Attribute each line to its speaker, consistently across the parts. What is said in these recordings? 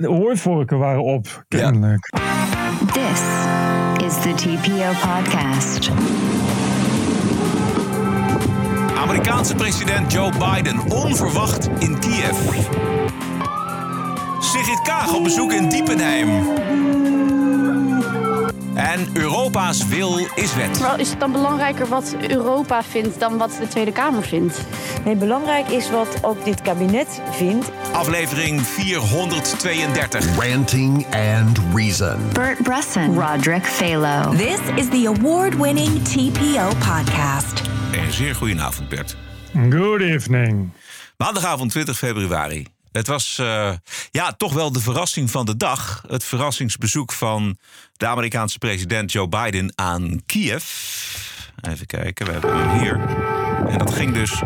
Speaker 1: De hooivorken waren op, kennelijk.
Speaker 2: This is the TPO podcast.
Speaker 3: Amerikaanse president Joe Biden onverwacht in Kiev. Sigrid Kaag op bezoek in Diepenheim. En Europa's wil is wet.
Speaker 4: Maar is het dan belangrijker wat Europa vindt dan wat de Tweede Kamer vindt?
Speaker 5: Nee, belangrijk is wat ook dit kabinet vindt.
Speaker 3: Aflevering 432.
Speaker 6: Ranting and Reason.
Speaker 2: Bert Bresson, Roderick Phalo.
Speaker 7: This is the award-winning TPO podcast.
Speaker 3: Een zeer goedenavond, Bert.
Speaker 1: Good evening.
Speaker 3: Maandagavond 20 februari. Het was uh, ja, toch wel de verrassing van de dag. Het verrassingsbezoek van de Amerikaanse president Joe Biden aan Kiev. Even kijken, we hebben hem hier. En dat ging dus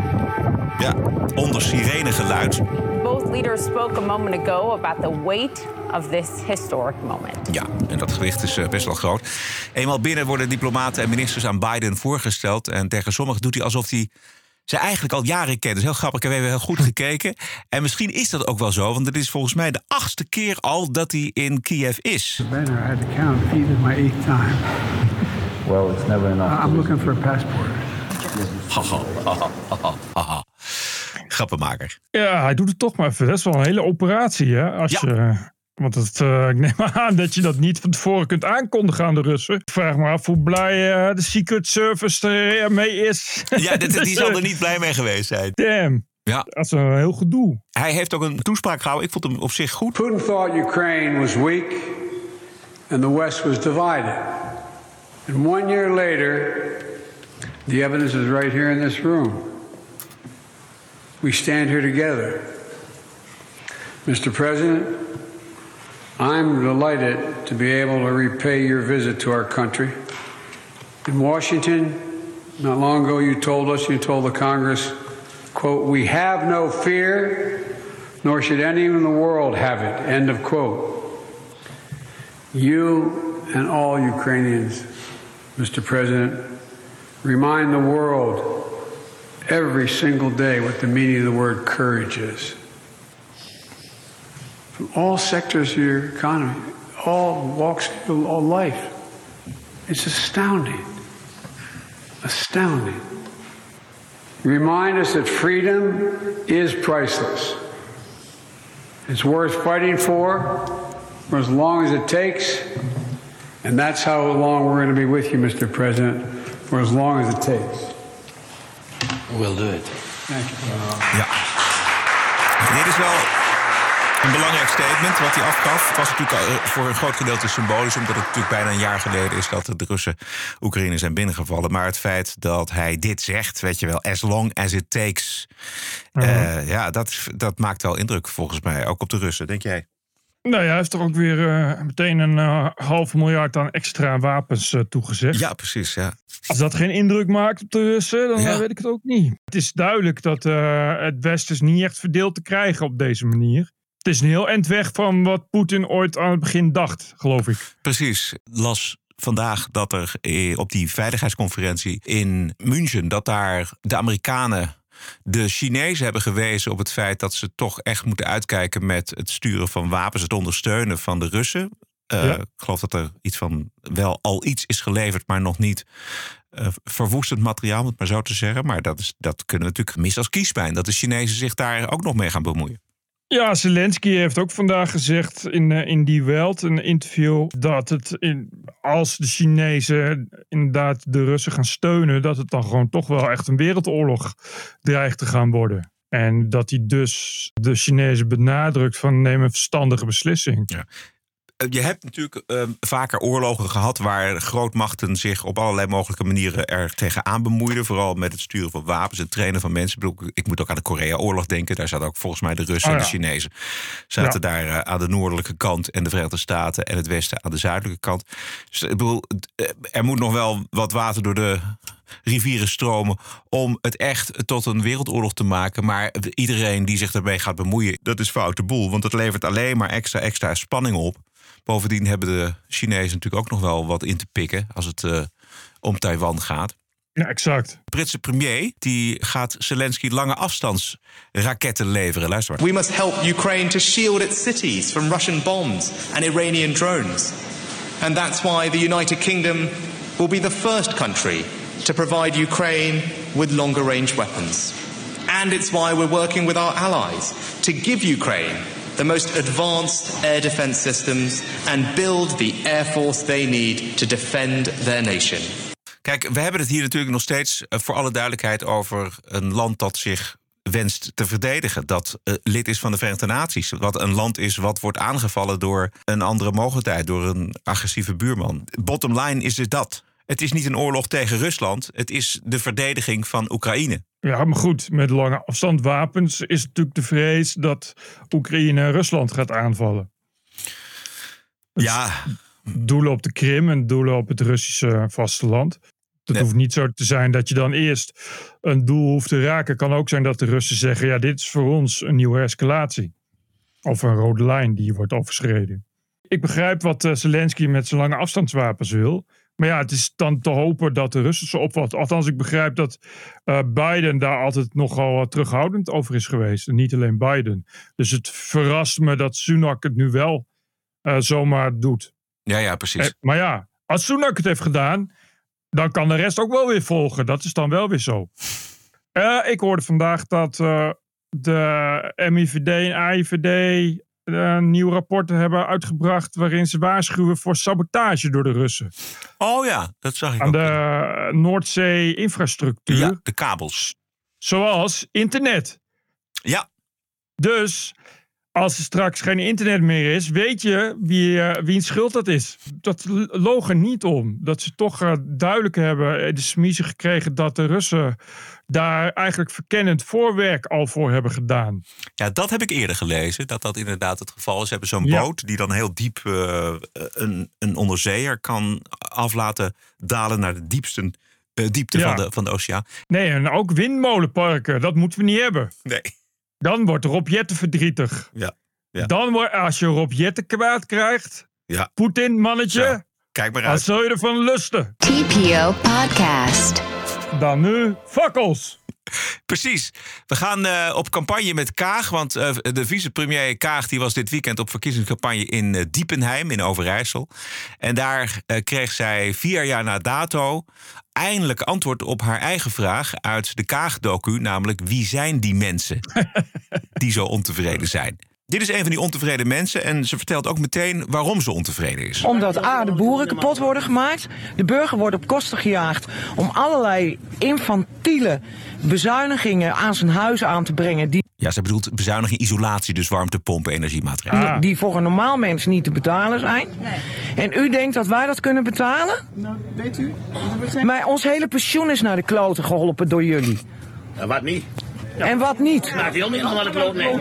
Speaker 3: ja, onder sirenegeluid.
Speaker 8: Both leaders spoke a moment ago about the weight of this historic moment.
Speaker 3: Ja, en dat gewicht is best wel groot. Eenmaal binnen worden diplomaten en ministers aan Biden voorgesteld. En tegen sommigen doet hij alsof hij ze eigenlijk al jaren kennen. Dat is heel grappig. We hebben heel goed gekeken. En misschien is dat ook wel zo, want het is volgens mij de achtste keer al dat hij in Kiev is.
Speaker 9: Better, I had to count. Eight is my eighth time.
Speaker 10: Well, it's never enough.
Speaker 9: I'm looking for a passport.
Speaker 3: Grappenmaker.
Speaker 1: Ja, hij doet het toch maar even. Dat is wel een hele operatie, hè? Als
Speaker 3: Ja.
Speaker 1: je, want het, eh, ik neem aan dat je dat niet van tevoren kunt aankondigen aan de Russen. Ik vraag me af hoe blij eh, de Secret Service ermee is.
Speaker 3: Ja, dit, die zal er niet blij mee geweest zijn.
Speaker 1: Damn.
Speaker 3: Ja.
Speaker 1: Dat is een heel gedoe.
Speaker 3: Hij heeft ook een toespraak gehouden. Ik vond hem op zich goed.
Speaker 9: Putin thought Ukraine was weak and the West was divided. And one year later, the evidence is right here in this room. We stand here together. Mr. President, I'm delighted to be able to repay your visit to our country. In Washington, not long ago, you told us, you told the Congress, quote, we have no fear, nor should anyone in the world have it, end of quote. You and all Ukrainians, Mr. President, remind the world every single day what the meaning of the word courage is. From all sectors of your economy, all walks of all life. It's astounding. Astounding. Remind us that freedom is priceless. It's worth fighting for for as long as it takes. And that's how long we're going to be with you, Mr. President, for as long as it takes.
Speaker 10: We'll do it.
Speaker 9: Thank you.
Speaker 3: Ja. Dit is wel een belangrijk statement wat hij afgaf. Het was natuurlijk eh, voor een groot gedeelte symbolisch, omdat het natuurlijk bijna een jaar geleden is dat de Russen Oekraïne zijn binnengevallen. Maar het feit dat hij dit zegt, weet je wel, as long as it takes. eh, ja, dat, dat maakt wel indruk volgens mij, ook op de Russen, denk jij?
Speaker 1: Nou ja, hij heeft er ook weer eh, meteen een eh, half miljard aan extra wapens toegezegd.
Speaker 3: Ja, precies. Ja.
Speaker 1: Als dat geen indruk maakt op de Russen, dan
Speaker 3: Ja.
Speaker 1: weet ik het ook niet. Het is duidelijk dat het Westen is niet echt verdeeld te krijgen op deze manier. Het is een heel eind weg van wat Poetin ooit aan het begin dacht, geloof ik.
Speaker 3: Precies. Las vandaag dat er eh, op die veiligheidsconferentie in München... dat daar de Amerikanen de Chinezen hebben gewezen op het feit... dat ze toch echt moeten uitkijken met het sturen van wapens... het ondersteunen van de Russen. Eh,
Speaker 1: Ja.
Speaker 3: Ik geloof dat er iets van wel al iets is geleverd, maar nog niet eh, verwoestend materiaal, om het maar zo te zeggen. Maar dat, is, dat kunnen we natuurlijk mis als kiespijn. Dat de Chinezen zich daar ook nog mee gaan bemoeien.
Speaker 1: Ja, Zelensky heeft ook vandaag gezegd in, eh, in Die Welt, een interview, dat het in, als de Chinezen inderdaad de Russen gaan steunen, dat het dan gewoon toch wel echt een wereldoorlog dreigt te gaan worden. En dat hij dus de Chinezen benadrukt van neem een verstandige beslissing.
Speaker 3: Eh, Je hebt natuurlijk eh, vaker oorlogen gehad waar grootmachten zich op allerlei mogelijke manieren er tegenaan bemoeiden. Vooral met het sturen van wapens en trainen van mensen. Ik, bedoel, ik moet ook aan de Korea-oorlog denken. Daar zaten ook volgens mij de Russen
Speaker 1: Oh,
Speaker 3: en de
Speaker 1: ja.
Speaker 3: Chinezen. Zaten
Speaker 1: Ja.
Speaker 3: daar eh, aan de noordelijke kant en de Verenigde Staten en het Westen aan de zuidelijke kant. Dus ik bedoel, het, eh, er moet nog wel wat water door de rivieren stromen om het echt tot een wereldoorlog te maken. Maar iedereen die zich daarmee gaat bemoeien, dat is foute boel. Want het levert alleen maar extra, extra spanning op. Bovendien hebben de Chinezen natuurlijk ook nog wel wat in te pikken als het eh, om Taiwan gaat.
Speaker 1: Ja, exact.
Speaker 3: De Britse premier die gaat Zelensky lange afstandsraketten leveren. Luister maar.
Speaker 11: We must help Ukraine to shield its cities from Russian bombs and Iranian drones. And that's why the United Kingdom will be the first country to provide Ukraine with longer range weapons. And it's why we're working with our allies to give Ukraine the most advanced air defense systems and build the air force they need to defend their nation.
Speaker 3: Kijk, we hebben het hier natuurlijk nog steeds eh, voor alle duidelijkheid over een land dat zich wenst te verdedigen. Dat uh, lid is van de Verenigde Naties. Wat een land is wat wordt aangevallen door een andere mogelijkheid, door een agressieve buurman. Bottom line is dus dat. Het is niet een oorlog tegen Rusland, het is de verdediging van Oekraïne.
Speaker 1: Ja, maar goed, met lange afstandwapens is natuurlijk de vrees dat Oekraïne Rusland gaat aanvallen.
Speaker 3: Ja.
Speaker 1: Doelen op de Krim en doelen op het Russische vasteland. Het hoeft niet zo te zijn dat je dan eerst een doel hoeft te raken. kan ook zijn dat de Russen zeggen: ja, dit is voor ons een nieuwe escalatie. Of een rode lijn die wordt overschreden. Ik begrijp wat uh, Zelensky met zijn lange afstandswapens wil. Maar ja, het is dan te hopen dat de Russen ze opvatten. Althans, ik begrijp dat uh, Biden daar altijd nogal terughoudend over is geweest. En niet alleen Biden. Dus het verrast me dat Sunak het nu wel uh, zomaar doet.
Speaker 3: Ja, ja, precies.
Speaker 1: Eh, maar ja, als Sunak het heeft gedaan, dan kan de rest ook wel weer volgen. Dat is dan wel weer zo. ik hoorde vandaag dat de MIVD en AIVD een nieuw rapport hebben uitgebracht waarin ze waarschuwen voor sabotage door de Russen.
Speaker 3: Oh ja, dat zag ik
Speaker 1: Aan
Speaker 3: ook.
Speaker 1: de Noordzee-infrastructuur.
Speaker 3: Ja, de kabels.
Speaker 1: Zoals internet.
Speaker 3: Ja.
Speaker 1: Dus als er straks geen internet meer is, weet je wie, uh, wiens schuld dat is. Dat loog er niet om. Dat ze toch uh, duidelijk hebben de smiezen gekregen dat de Russen daar eigenlijk verkennend voorwerk al voor hebben gedaan.
Speaker 3: Ja, dat heb ik eerder gelezen, dat dat inderdaad het geval is. Ze hebben zo'n ja. boot die dan heel diep uh, een, een onderzeeër kan af laten dalen naar de diepste diepte ja. van, de, van de oceaan.
Speaker 1: Nee, en ook windmolenparken, dat moeten we niet hebben.
Speaker 3: Nee.
Speaker 1: Dan wordt Rob Jetten verdrietig.
Speaker 3: Ja. ja.
Speaker 1: Dan wordt, als je Rob Jetten kwaad krijgt,
Speaker 3: ja.
Speaker 1: Poetin, mannetje,
Speaker 3: ja. Kijk maar uit.
Speaker 1: dan zul je ervan lusten.
Speaker 2: TPO Podcast.
Speaker 1: Dan nu fakkels.
Speaker 3: Precies. We gaan uh, op campagne met Kaag. Want uh, de vicepremier Kaag die was dit weekend op verkiezingscampagne in uh, Diepenheim in Overijssel. En daar kreeg zij vier jaar na dato eindelijk antwoord op haar eigen vraag uit de Kaag-docu. Namelijk, wie zijn die mensen die zo ontevreden zijn? Dit is een van die ontevreden mensen en ze vertelt ook meteen waarom ze ontevreden is.
Speaker 12: Omdat A, de boeren kapot worden gemaakt. De burger wordt op kosten gejaagd om allerlei infantiele bezuinigingen aan zijn huis aan te brengen. Die
Speaker 3: ja, ze bedoelt bezuiniging, isolatie, dus warmtepompen, energiematerialen.
Speaker 12: Die, die, voor een normaal mens niet te betalen zijn.
Speaker 13: Nee.
Speaker 12: En u denkt dat wij dat kunnen betalen?
Speaker 13: Nou, weet u?
Speaker 12: Maar ons hele pensioen is naar de kloten geholpen door jullie.
Speaker 14: En wat niet?
Speaker 12: Ja. En wat niet?
Speaker 14: Nou, die niet naar de kloot, nee.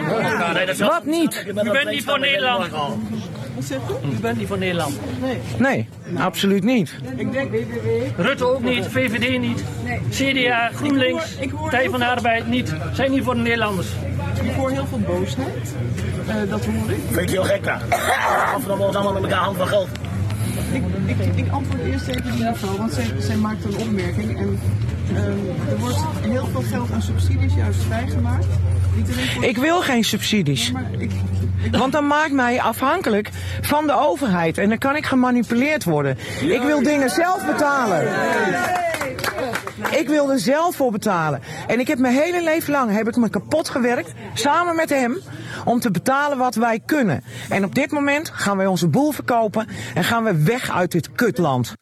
Speaker 12: nee dat wat niet?
Speaker 14: U bent niet voor Nederland.
Speaker 13: Wat zegt u?
Speaker 14: U bent niet voor Nederland.
Speaker 13: Nee.
Speaker 12: Nee, absoluut niet.
Speaker 13: Ik denk WWW.
Speaker 14: Rutte ook niet, VVD niet.
Speaker 13: Nee.
Speaker 14: CDA, GroenLinks, Partij van de Arbeid niet. Zijn niet voor de Nederlanders.
Speaker 13: Ik hoor heel veel boosheid. Uh, dat hoor ik.
Speaker 14: Vind je heel gek, hè? Of dan wordt allemaal met elkaar hand van geld.
Speaker 13: Ik, ik, ik antwoord eerst even die mevrouw, want zij, zij maakt een opmerking. En uh, er wordt heel veel geld aan subsidies juist vrijgemaakt.
Speaker 12: Voor... Ik wil geen subsidies. Ik, ik... Want dan maakt mij afhankelijk van de overheid. En dan kan ik gemanipuleerd worden. Ik wil dingen zelf betalen. Ik wil er zelf voor betalen. En ik heb mijn hele leven lang heb ik me kapot gewerkt, samen met hem, om te betalen wat wij kunnen. En op dit moment gaan wij onze boel verkopen en gaan we weg uit dit kutland.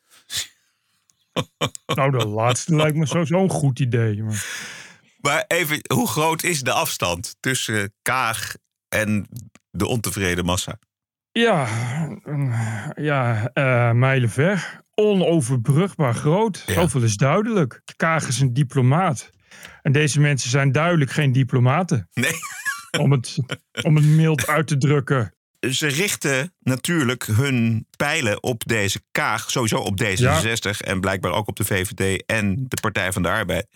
Speaker 1: Nou, de laatste lijkt me sowieso een goed idee. Maar...
Speaker 3: maar even, hoe groot is de afstand tussen Kaag en de ontevreden massa?
Speaker 1: Ja, ja uh, mijlenver. Onoverbrugbaar groot. Ja. Zoveel is duidelijk. Kaag is een diplomaat. En deze mensen zijn duidelijk geen diplomaten.
Speaker 3: Nee.
Speaker 1: Om het, om het mild uit te drukken.
Speaker 3: Ze richten natuurlijk hun pijlen op deze Kaag, sowieso op D66 ja. en blijkbaar ook op de VVD en de Partij van de Arbeid.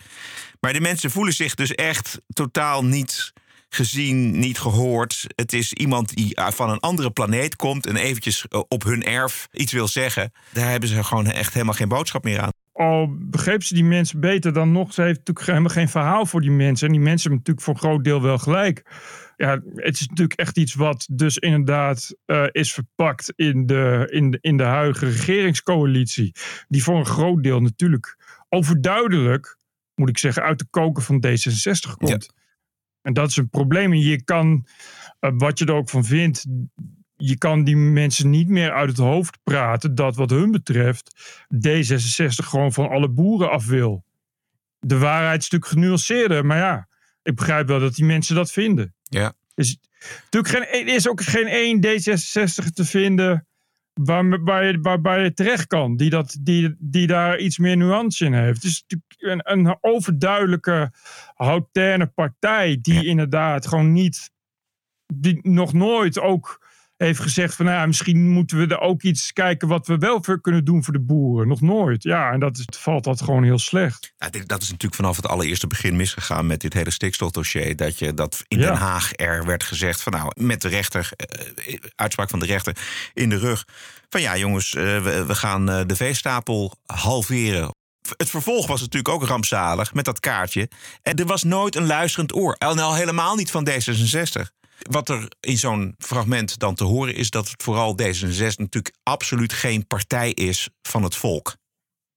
Speaker 3: Maar de mensen voelen zich dus echt totaal niet gezien, niet gehoord. Het is iemand die van een andere planeet komt en eventjes op hun erf iets wil zeggen. Daar hebben ze gewoon echt helemaal geen boodschap meer aan.
Speaker 1: al begreep ze die mensen beter dan nog, ze heeft natuurlijk helemaal geen verhaal voor die mensen. En die mensen hebben natuurlijk voor een groot deel wel gelijk. Ja, het is natuurlijk echt iets wat dus inderdaad uh, is verpakt in de, in, de, in de huidige regeringscoalitie. Die voor een groot deel natuurlijk overduidelijk, moet ik zeggen, uit de koken van D66 komt. Ja. En dat is een probleem. En je kan, uh, wat je er ook van vindt, je kan die mensen niet meer uit het hoofd praten dat wat hun betreft D66 gewoon van alle boeren af wil. De waarheid is natuurlijk genuanceerder, maar ja, ik begrijp wel dat die mensen dat vinden.
Speaker 3: Ja.
Speaker 1: Dus natuurlijk geen, er is ook geen één D66 te vinden waar, waar, je, waar, waar je terecht kan, die, dat, die, die daar iets meer nuance in heeft. Het is natuurlijk een, een overduidelijke, hautaine partij die inderdaad gewoon niet, die nog nooit ook heeft gezegd van nou, misschien moeten we er ook iets kijken wat we wel voor kunnen doen voor de boeren. Nog nooit. Ja, en dat is, valt dat gewoon heel slecht.
Speaker 3: Ja, dat is natuurlijk vanaf het allereerste begin misgegaan met dit hele stikstofdossier. Dat je dat in Den Haag er werd gezegd van nou, met de rechter, uh, uitspraak van de rechter in de rug. Van ja, jongens, uh, we, we, gaan uh, de veestapel halveren het vervolg was natuurlijk ook rampzalig met dat kaartje. En er was nooit een luisterend oor. En al helemaal niet van D66. Wat er in zo'n fragment dan te horen is dat het vooral D66 natuurlijk absoluut geen partij is van het volk.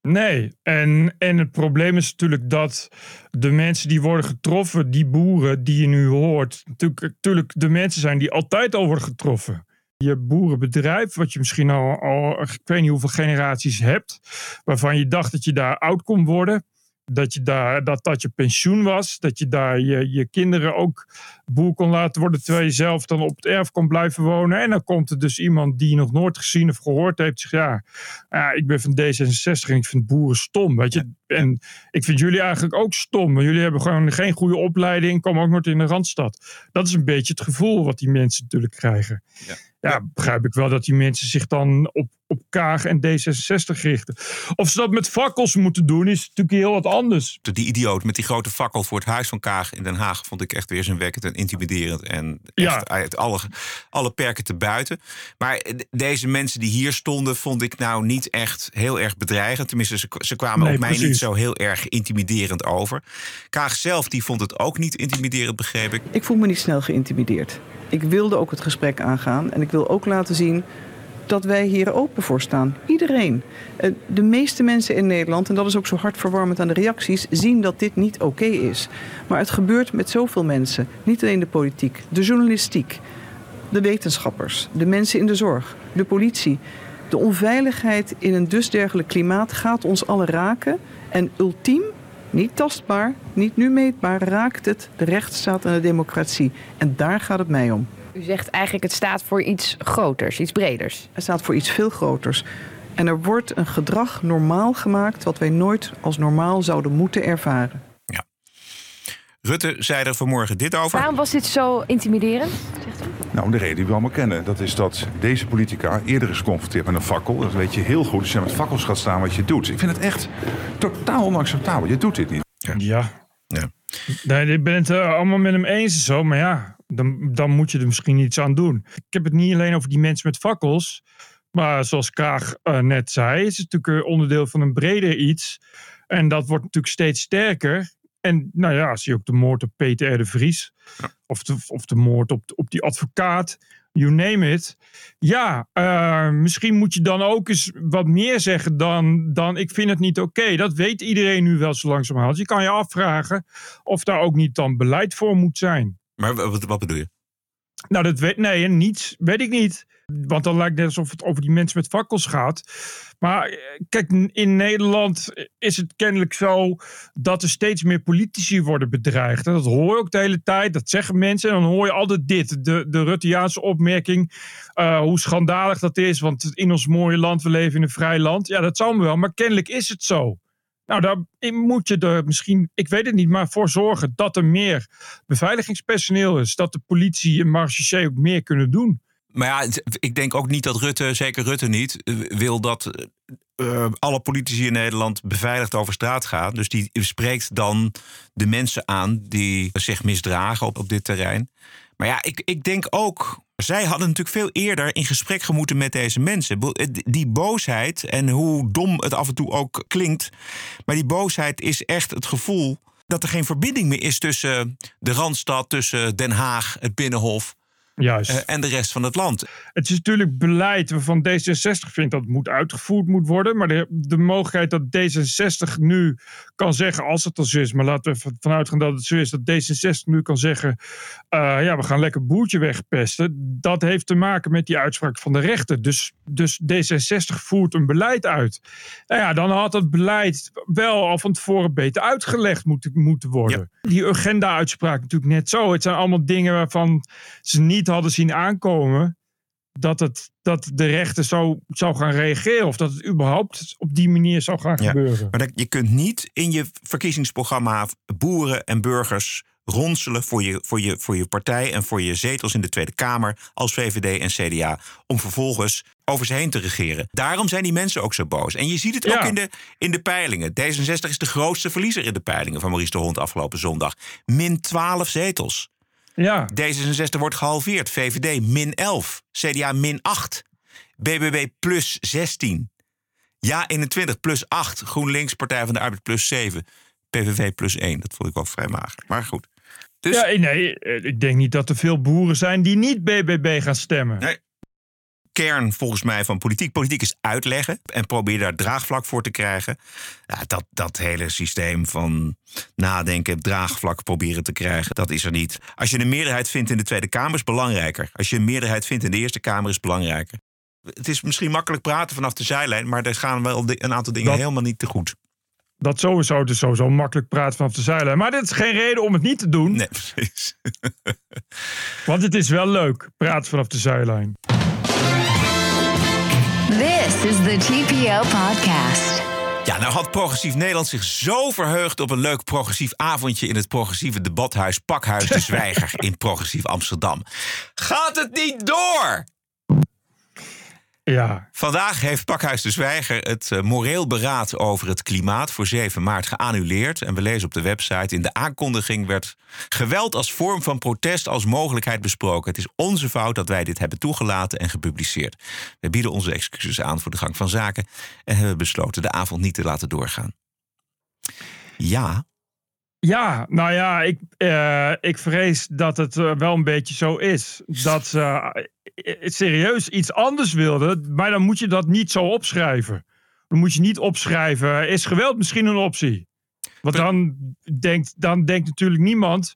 Speaker 1: Nee, en, en het probleem is natuurlijk dat de mensen die worden getroffen, die boeren die je nu hoort, natuurlijk, natuurlijk de mensen zijn die altijd al worden getroffen. Je boerenbedrijf, wat je misschien al, al, ik weet niet hoeveel generaties hebt, waarvan je dacht dat je daar oud kon worden dat, je daar, dat dat je pensioen was. Dat je daar je, je kinderen ook boer kon laten worden. Terwijl je zelf dan op het erf kon blijven wonen. En dan komt er dus iemand die nog nooit gezien of gehoord heeft. Zegt ja, ja ik ben van D66 en ik vind boeren stom. Weet je? En ik vind jullie eigenlijk ook stom. Jullie hebben gewoon geen goede opleiding. Komen ook nooit in de randstad. Dat is een beetje het gevoel wat die mensen natuurlijk krijgen. Ja ja, begrijp ik wel dat die mensen zich dan op, op Kaag en D66 richten. Of ze dat met fakkels moeten doen, is natuurlijk heel wat anders.
Speaker 3: Die idioot met die grote fakkel voor het huis van Kaag in Den Haag vond ik echt weer zijn wekkend en intimiderend. En echt ja. uit alle, alle perken te buiten. Maar deze mensen die hier stonden, vond ik nou niet echt heel erg bedreigend. Tenminste, ze, ze kwamen nee, op mij precies. niet zo heel erg intimiderend over. Kaag zelf die vond het ook niet intimiderend, begreep ik.
Speaker 13: Ik voel me niet snel geïntimideerd. Ik wilde ook het gesprek aangaan en ik wil ook laten zien dat wij hier open voor staan. Iedereen. De meeste mensen in Nederland, en dat is ook zo hartverwarmend aan de reacties, zien dat dit niet oké is. Maar het gebeurt met zoveel mensen. Niet alleen de politiek, de journalistiek, de wetenschappers, de mensen in de zorg, de politie. De onveiligheid in een dusdergelijk klimaat gaat ons allen raken. En ultiem niet tastbaar, niet nu meetbaar, raakt het de rechtsstaat en de democratie. En daar gaat het mij om.
Speaker 15: U zegt eigenlijk het staat voor iets groters, iets breders.
Speaker 13: Het staat voor iets veel groters. En er wordt een gedrag normaal gemaakt wat wij nooit als normaal zouden moeten ervaren.
Speaker 3: Ja. Rutte zei er vanmorgen dit over.
Speaker 15: Waarom was dit zo intimiderend?
Speaker 16: Nou, de reden die we allemaal kennen. Dat is dat deze politica eerder is geconfronteerd met een fakkel. Dat weet je heel goed. Als je met fakkels gaat staan wat je doet. Ik vind het echt totaal onacceptabel. Je doet dit niet.
Speaker 1: Ja. ja. ja. Nee, ik ben het uh, allemaal met hem eens en zo. Maar ja, dan, dan moet je er misschien iets aan doen. Ik heb het niet alleen over die mensen met fakkels. Maar zoals Kaag uh, net zei, is het natuurlijk onderdeel van een breder iets. En dat wordt natuurlijk steeds sterker. En nou ja, zie je ook de moord op Peter R. de Vries. Ja. Of, de, of de moord op, op die advocaat. You name it. Ja, uh, misschien moet je dan ook eens wat meer zeggen dan, dan ik vind het niet oké. Okay. Dat weet iedereen nu wel zo langzamerhand. Je kan je afvragen of daar ook niet dan beleid voor moet zijn.
Speaker 3: Maar wat, wat bedoel je?
Speaker 1: Nou, dat weet, nee, niets, weet ik niet. Want dan lijkt het alsof het over die mensen met fakkels gaat. Maar kijk, in Nederland is het kennelijk zo dat er steeds meer politici worden bedreigd. En dat hoor je ook de hele tijd, dat zeggen mensen. En dan hoor je altijd dit, de, de Rutteaanse opmerking, uh, hoe schandalig dat is. Want in ons mooie land, we leven in een vrij land. Ja, dat zal me wel, maar kennelijk is het zo. Nou, daar moet je er misschien, ik weet het niet, maar voor zorgen dat er meer beveiligingspersoneel is. Dat de politie en marechaussee ook meer kunnen doen.
Speaker 3: Maar ja, ik denk ook niet dat Rutte, zeker Rutte niet, wil dat uh, alle politici in Nederland beveiligd over straat gaan. Dus die spreekt dan de mensen aan die zich misdragen op, op dit terrein. Maar ja, ik, ik denk ook Zij hadden natuurlijk veel eerder in gesprek gemoeten met deze mensen. Die boosheid en hoe dom het af en toe ook klinkt. Maar die boosheid is echt het gevoel dat er geen verbinding meer is tussen de Randstad, tussen Den Haag, het Binnenhof.
Speaker 1: Juist.
Speaker 3: Uh, en de rest van het land.
Speaker 1: Het is natuurlijk beleid waarvan D66 vindt dat het moet uitgevoerd moet worden. Maar de, de mogelijkheid dat D66 nu kan zeggen, als het al zo is, maar laten we vanuit gaan dat het zo is, dat D66 nu kan zeggen, uh, ja, we gaan lekker boertje wegpesten. Dat heeft te maken met die uitspraak van de rechter. Dus, dus D66 voert een beleid uit. Nou ja, dan had het beleid wel al van tevoren beter uitgelegd moeten, moeten worden. Ja. Die agenda-uitspraak natuurlijk net zo. Het zijn allemaal dingen waarvan ze niet hadden zien aankomen dat, het, dat de rechter zo zou gaan reageren. Of dat het überhaupt op die manier zou gaan ja, gebeuren.
Speaker 3: Maar dat, je kunt niet in je verkiezingsprogramma boeren en burgers ronselen voor je, voor, je, voor je partij en voor je zetels in de Tweede Kamer als VVD en CDA. Om vervolgens over ze heen te regeren. Daarom zijn die mensen ook zo boos. En je ziet het ook in de, in de peilingen. D66 is de grootste verliezer in de peilingen van Maurice de Hond afgelopen zondag. Min 12 zetels.
Speaker 1: Ja.
Speaker 3: D66 wordt gehalveerd. VVD min 11. CDA min 8. BBB plus 16. Ja 21 plus 8. GroenLinks, Partij van de Arbeid plus 7. PVV plus 1. Dat vond ik wel vrij mager. Maar goed.
Speaker 1: Dus... Ja, nee, ik denk niet dat er veel boeren zijn die niet BBB gaan stemmen.
Speaker 3: Nee, kern volgens mij van politiek. Politiek is uitleggen en probeer daar draagvlak voor te krijgen. Ja, dat, dat hele systeem van nadenken, draagvlak proberen te krijgen, dat is er niet. Als je een meerderheid vindt in de Tweede Kamer is belangrijker. Als je een meerderheid vindt in de Eerste Kamer is belangrijker. Het is misschien makkelijk praten vanaf de zijlijn, maar er gaan wel een aantal dingen helemaal niet te goed.
Speaker 1: Dat sowieso, dus sowieso makkelijk praten vanaf de zijlijn. Maar dit is geen reden om het niet te doen.
Speaker 3: Nee, precies.
Speaker 1: Want het is wel leuk, praten vanaf de zijlijn.
Speaker 2: This is the TPO podcast.
Speaker 3: Ja, nou had Progressief Nederland zich zo verheugd op een leuk progressief avondje in het progressieve debathuis Pakhuis de Zwijger in Progressief Amsterdam. Gaat het niet door?
Speaker 1: Ja.
Speaker 3: Vandaag heeft Pakhuis de Zwijger het uh, moreel beraad over het klimaat voor 7 maart geannuleerd. En we lezen op de website: in de aankondiging werd geweld als vorm van protest als mogelijkheid besproken. Het is onze fout dat wij dit hebben toegelaten en gepubliceerd. We bieden onze excuses aan voor de gang van zaken en hebben besloten de avond niet te laten doorgaan. Ja.
Speaker 1: Ja, nou ja, ik, uh, ik vrees dat het uh, wel een beetje zo is. Dat serieus iets anders wilde, maar dan moet je dat niet zo opschrijven. Dan moet je niet opschrijven, is geweld misschien een optie? Want dan denkt, dan denkt natuurlijk niemand,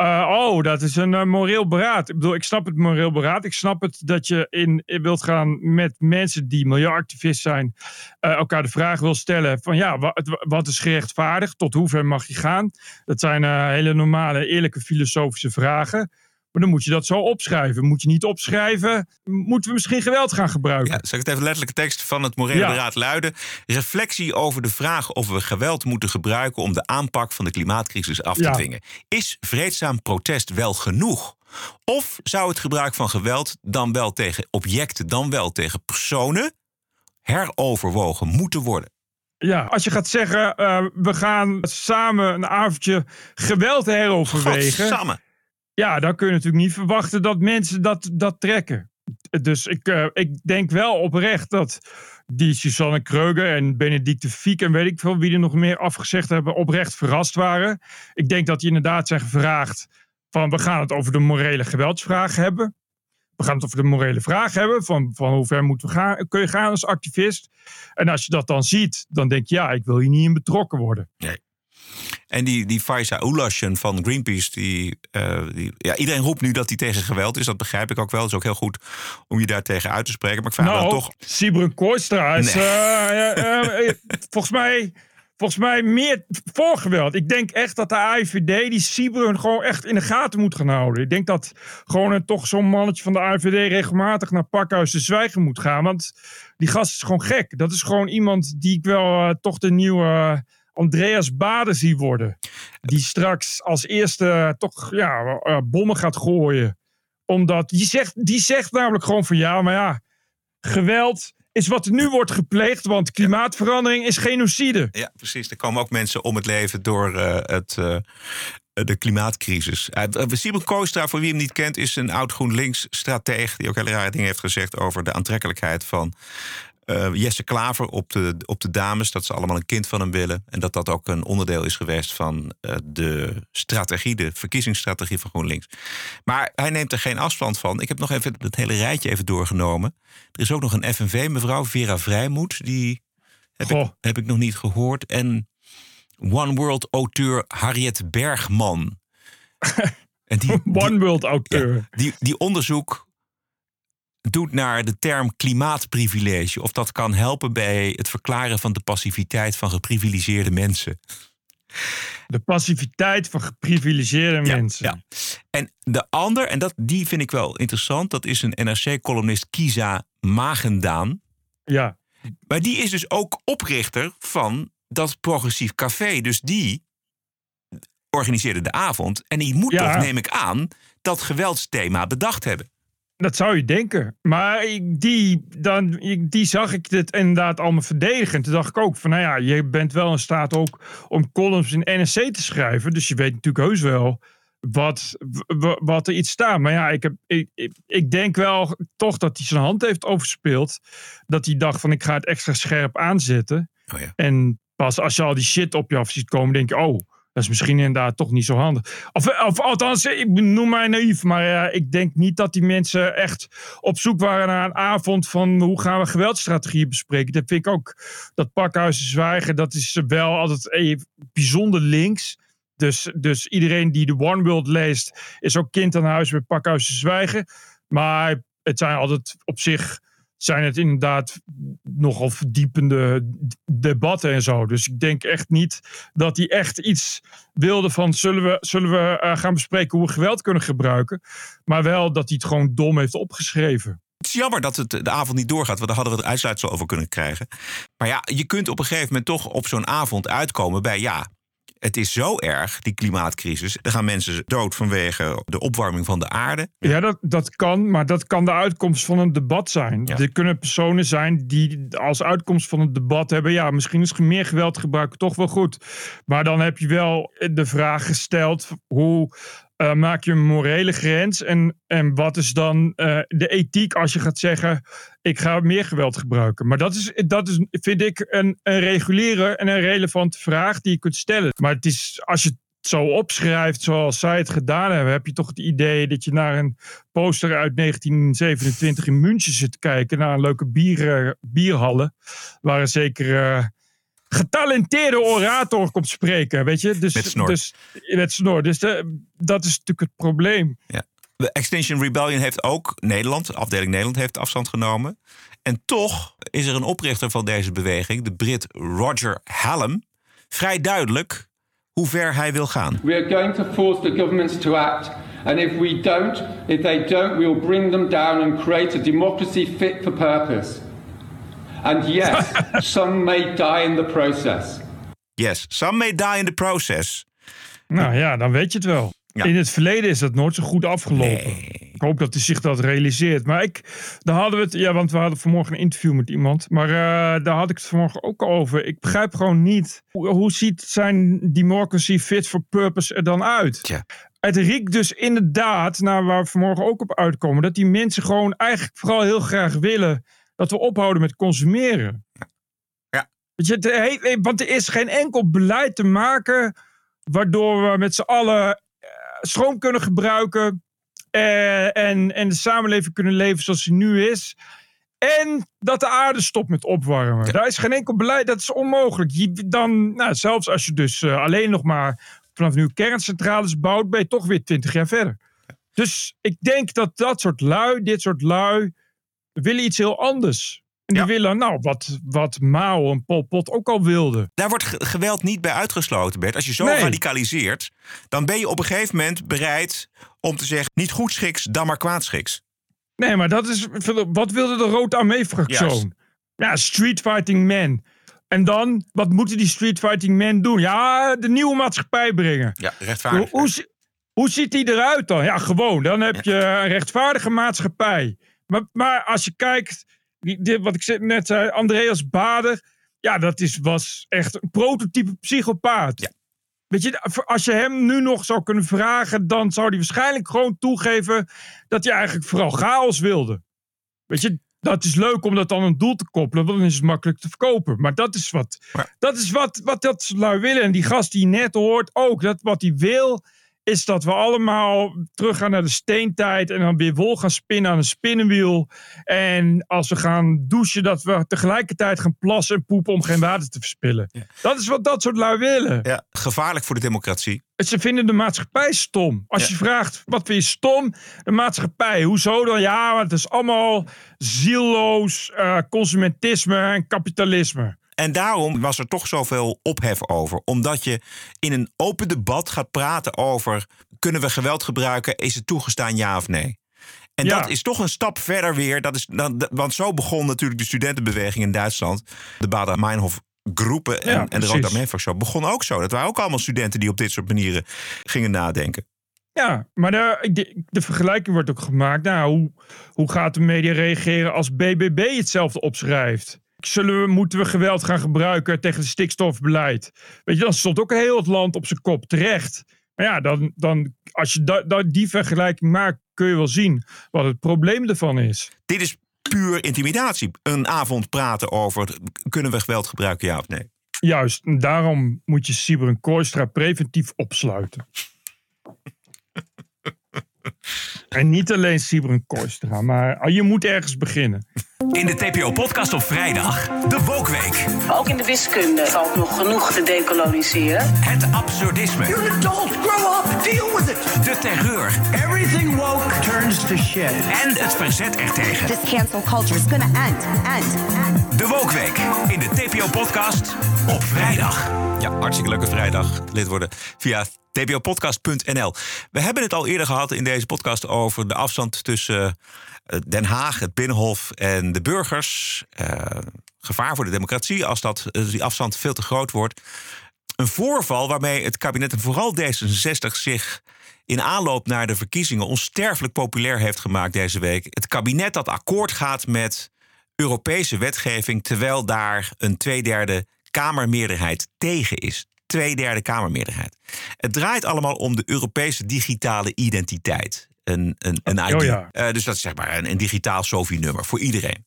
Speaker 1: uh, oh, dat is een uh, moreel beraad. Ik bedoel, ik snap het moreel beraad. Ik snap het dat je in, wilt gaan met mensen die milieuactivist zijn, uh, elkaar de vraag wil stellen van ja, wat, wat is gerechtvaardigd? Tot hoever mag je gaan? Dat zijn hele normale, eerlijke filosofische vragen. Maar dan moet je dat zo opschrijven. Moet je niet opschrijven, moeten we misschien geweld gaan gebruiken.
Speaker 3: Ja, zal ik het even letterlijke tekst van het Morele ja. Beraad luiden? Reflectie over de vraag of we geweld moeten gebruiken om de aanpak van de klimaatcrisis af te ja. dwingen. Is vreedzaam protest wel genoeg? Of zou het gebruik van geweld dan wel tegen objecten, dan wel tegen personen heroverwogen moeten worden?
Speaker 1: Ja, als je gaat zeggen, uh, we gaan samen een avondje geweld heroverwegen.
Speaker 3: Samen.
Speaker 1: Ja, dan kun je natuurlijk niet verwachten dat mensen dat, dat trekken. Dus ik, uh, ik denk wel oprecht dat die Susanne Kreuger en Benedicte Fiek en weet ik veel wie er nog meer afgezegd hebben, oprecht verrast waren. Ik denk dat die inderdaad zijn gevraagd van we gaan het over de morele geweldsvraag hebben. We gaan het over de morele vraag hebben van, van hoe ver moeten we gaan, kun je gaan als activist. En als je dat dan ziet, dan denk je ja, ik wil hier niet in betrokken worden.
Speaker 3: Nee. En die, die Faisa Ulashen van Greenpeace, die, uh, die, ja, iedereen roept nu dat hij tegen geweld is. Dat begrijp ik ook wel. Het is ook heel goed om je daar tegen uit te spreken. Maar ik vraag
Speaker 1: nou,
Speaker 3: dan toch...
Speaker 1: Sibren Kooistra is nee. uh, uh, volgens mij... Volgens mij meer voor geweld. Ik denk echt dat de AIVD die Sibren gewoon echt in de gaten moet gaan houden. Ik denk dat gewoon een, toch zo'n mannetje van de AIVD regelmatig naar Pakhuis de Zwijgen moet gaan. Want die gast is gewoon gek. Dat is gewoon iemand die ik wel toch de nieuwe Andreas Baden zie worden. Die straks als eerste toch ja, bommen gaat gooien. Omdat die zegt, die zegt namelijk gewoon van ja, maar ja, geweld is wat er nu wordt gepleegd, want klimaatverandering is genocide.
Speaker 3: Ja, precies. Er komen ook mensen om het leven door uh, het. Uh, de klimaatcrisis. Uh, Simon Koostra, voor wie hem niet kent, is een oud GroenLinks-strateeg... die ook hele rare dingen heeft gezegd over de aantrekkelijkheid van uh, Jesse Klaver op de, op de dames. Dat ze allemaal een kind van hem willen. En dat dat ook een onderdeel is geweest van uh, de strategie, de verkiezingsstrategie van GroenLinks. Maar hij neemt er geen afstand van. Ik heb nog even het hele rijtje even doorgenomen. Er is ook nog een FNV, mevrouw Vera Vrijmoed. Die heb, ik, heb ik nog niet gehoord. En One World auteur Harriet Bergman.
Speaker 1: en die, One World auteur.
Speaker 3: Ja, die, die onderzoek doet naar de term klimaatprivilege. Of dat kan helpen bij het verklaren van de passiviteit van geprivilegeerde mensen.
Speaker 1: De passiviteit van geprivilegeerde mensen.
Speaker 3: Ja. En de ander, en dat, die vind ik wel interessant, dat is een NRC-columnist Kiza Magendaan.
Speaker 1: Ja.
Speaker 3: Maar die is dus ook oprichter van dat progressief café. Dus die organiseerde de avond. En die moet toch, neem ik aan, dat geweldsthema bedacht hebben.
Speaker 1: Dat zou je denken. Maar die, dan, die zag ik dit inderdaad allemaal verdedigen. Toen dacht ik ook van, nou ja, je bent wel in staat ook om columns in NSC te schrijven. Dus je weet natuurlijk heus wel wat, wat er iets staat. Maar ja, ik, heb, ik, ik denk wel toch dat hij zijn hand heeft overspeeld. Dat hij dacht van, ik ga het extra scherp aanzetten.
Speaker 3: Oh ja.
Speaker 1: En pas als je al die shit op je af ziet komen, denk je, oh, dat is misschien inderdaad toch niet zo handig. Of, of althans, ik noem mij naïef, maar ik denk niet dat die mensen echt op zoek waren naar een avond van hoe gaan we geweldstrategieën bespreken. Dat vind ik ook, dat pakhuizen zwijgen, dat is wel altijd bijzonder links. Dus, dus iedereen die de One World leest, is ook kind aan huis met pakhuizen zwijgen. Maar het zijn altijd op zich zijn het inderdaad nogal verdiepende debatten en zo. Dus ik denk echt niet dat hij echt iets wilde van zullen we, zullen we uh, gaan bespreken hoe we geweld kunnen gebruiken. Maar wel dat hij het gewoon dom heeft opgeschreven.
Speaker 3: Het is jammer dat het de avond niet doorgaat, want daar hadden we het uitsluitsel over kunnen krijgen. Maar ja, je kunt op een gegeven moment toch op zo'n avond uitkomen bij ja, het is zo erg, die klimaatcrisis. Er gaan mensen dood vanwege de opwarming van de aarde.
Speaker 1: Ja, dat, dat kan, maar dat kan de uitkomst van een debat zijn. Er kunnen personen zijn die als uitkomst van het debat hebben... ja, misschien is meer geweld gebruiken toch wel goed. Maar dan heb je wel de vraag gesteld... hoe uh, maak je een morele grens? En, en wat is dan uh, de ethiek als je gaat zeggen: ik ga meer geweld gebruiken? Maar dat is, dat is vind ik, een, een reguliere en een relevante vraag die je kunt stellen. Maar het is, als je het zo opschrijft zoals zij het gedaan hebben, heb je toch het idee dat je naar een poster uit 1927 in München zit te kijken, naar een leuke bier, bierhallen, waar een zeker getalenteerde orator komt spreken, weet je? Dus,
Speaker 3: met snor.
Speaker 1: Dus, met snor. Dus de, dat is natuurlijk het probleem.
Speaker 3: Ja. De Extinction Rebellion heeft ook Nederland, afdeling Nederland, heeft afstand genomen. En toch is er een oprichter van deze beweging, de Brit Roger Hallam, vrij duidelijk hoe ver hij wil gaan.
Speaker 17: We are going to force the governments to act. And if we don't, if they don't, we will bring them down and create a democracy fit for purpose. And yes, some may die in the process.
Speaker 3: Yes, some may die in the process.
Speaker 1: Nou ja, dan weet je het wel. In het verleden is dat nooit zo goed afgelopen. Ik hoop dat hij zich dat realiseert. Maar ik, daar hadden we het, ja, want we hadden vanmorgen een interview met iemand. Maar uh, daar had ik het vanmorgen ook over. Ik begrijp gewoon niet, hoe, hoe ziet zijn democracy fit for purpose er dan uit?
Speaker 3: Tja.
Speaker 1: Het riekt dus inderdaad, naar waar we vanmorgen ook op uitkomen, dat die mensen gewoon eigenlijk vooral heel graag willen dat we ophouden met consumeren.
Speaker 3: Ja.
Speaker 1: Weet je, want er is geen enkel beleid te maken waardoor we met z'n allen stroom kunnen gebruiken eh, en, en de samenleving kunnen leven zoals die nu is. En dat de aarde stopt met opwarmen. Ja. Daar is geen enkel beleid, dat is onmogelijk. Je, dan, nou, zelfs als je dus uh, alleen nog maar vanaf nu kerncentrales bouwt, ben je toch weer twintig jaar verder. Dus ik denk dat dat soort lui, dit soort lui, willen iets heel anders. En die willen, nou, wat, wat Mao en Pol Pot ook al wilden.
Speaker 3: Daar wordt geweld niet bij uitgesloten, Bert. Als je zo
Speaker 1: Nee.
Speaker 3: radicaliseert, dan ben je op een gegeven moment bereid om te zeggen... niet goed schiks, dan maar kwaadschiks.
Speaker 1: Nee, maar dat is. Wat wilde de Rood Armee-fractie? Ja, street fighting men. En dan, wat moeten die street fighting men doen? Ja, de nieuwe maatschappij brengen.
Speaker 3: Ja, rechtvaardig.
Speaker 1: Hoe, hoe ziet die eruit dan? Ja, gewoon. Dan heb je een rechtvaardige maatschappij. Maar, maar als je kijkt, dit, wat ik net zei, Andreas Bader. Ja, dat is, was echt een prototype psychopaat. Weet je, als je hem nu nog zou kunnen vragen, dan zou hij waarschijnlijk gewoon toegeven dat hij eigenlijk vooral chaos wilde. Weet je, dat is leuk om dat dan een doel te koppelen, want dan is het makkelijk te verkopen. Maar dat is wat, dat, is wat, wat dat lui willen. En die gast die net hoort ook, dat wat hij wil, is dat we allemaal teruggaan naar de steentijd en dan weer wol gaan spinnen aan een spinnenwiel. En als we gaan douchen, dat we tegelijkertijd gaan plassen en poepen om geen water te verspillen. Dat is wat dat soort lui willen.
Speaker 3: Ja, gevaarlijk voor de democratie.
Speaker 1: Ze vinden de maatschappij stom. Als je vraagt, wat vind je stom? De maatschappij. Hoezo dan? Ja, maar het is allemaal zielloos uh, consumentisme en kapitalisme.
Speaker 3: En daarom was er toch zoveel ophef over. Omdat je in een open debat gaat praten over... kunnen we geweld gebruiken? Is het toegestaan, ja of nee? En
Speaker 1: Ja.
Speaker 3: dat is toch een stap verder weer. Dat is, dan, want zo begon natuurlijk de studentenbeweging in Duitsland. De Bader-Meinhof groepen en,
Speaker 1: Ja,
Speaker 3: en de. Rotterdam begon ook zo. Dat waren ook allemaal studenten die op dit soort manieren gingen nadenken.
Speaker 1: Ja, maar de, de, de vergelijking wordt ook gemaakt. Nou, hoe, hoe gaat de media reageren als BBB hetzelfde opschrijft? Zullen we, moeten we geweld gaan gebruiken tegen het stikstofbeleid? Weet je, dan stond ook heel het land op zijn kop terecht. Maar ja, dan, dan, als je da, da- die vergelijking maakt, kun je wel zien wat het probleem ervan is.
Speaker 3: Dit is puur intimidatie. Een avond praten over kunnen we geweld gebruiken, ja of nee.
Speaker 1: Juist, en daarom moet je Sieber en Kooistra preventief opsluiten. en niet alleen Sieber en Kooistra, maar ah, je moet ergens beginnen.
Speaker 18: In de TPO-podcast op vrijdag, de Wokweek.
Speaker 19: Ook in de wiskunde valt nog genoeg te decoloniseren.
Speaker 18: Het absurdisme.
Speaker 19: You're an adult, grow up, deal with it.
Speaker 18: De terreur.
Speaker 19: Everything woke turns to shit.
Speaker 18: En het verzet ertegen.
Speaker 20: This cancel culture is gonna end, end, end.
Speaker 18: De Wokweek in de TPO-podcast op vrijdag.
Speaker 3: Ja, hartstikke leuke vrijdag. Lid worden via tbopodcast.nl. We hebben het al eerder gehad in deze podcast over de afstand tussen eh, Den Haag, het Binnenhof en de burgers. Eh, gevaar voor de democratie als dat, eh, die afstand veel te groot wordt. Een voorval waarmee het kabinet en vooral D66 zich in aanloop naar de verkiezingen onsterfelijk populair heeft gemaakt deze week. Het kabinet dat akkoord gaat met Europese wetgeving, terwijl daar een tweederde Kamermeerderheid tegen is. Tweederde Kamermeerderheid. Het draait allemaal om de Europese digitale identiteit. Een, een, een ID.
Speaker 1: Oh ja.
Speaker 3: Eh, dus dat is zeg maar een, een digitaal SOFI-nummer voor iedereen.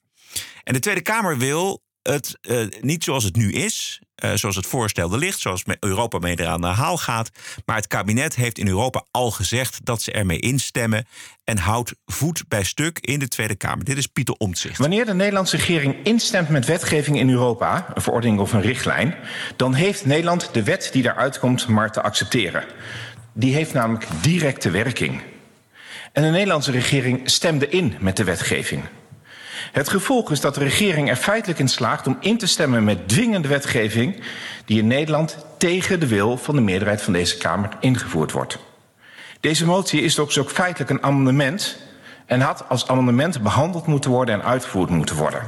Speaker 3: En de Tweede Kamer wil het eh, niet zoals het nu is, eh, zoals het voorstelde ligt, zoals Europa mee eraan de haal gaat. Maar het kabinet heeft in Europa al gezegd dat ze ermee instemmen en houdt voet bij stuk in de Tweede Kamer. Dit is Pieter Omtzigt.
Speaker 21: Wanneer de Nederlandse regering instemt met wetgeving in Europa, een verordening of een richtlijn, dan heeft Nederland de wet die daaruit komt maar te accepteren. Die heeft namelijk directe werking. En de Nederlandse regering stemde in met de wetgeving. Het gevolg is dat de regering er feitelijk in slaagt om in te stemmen met dwingende wetgeving die in Nederland tegen de wil van de meerderheid van deze Kamer ingevoerd wordt. Deze motie is dus ook feitelijk een amendement en had als amendement behandeld moeten worden en uitgevoerd moeten worden.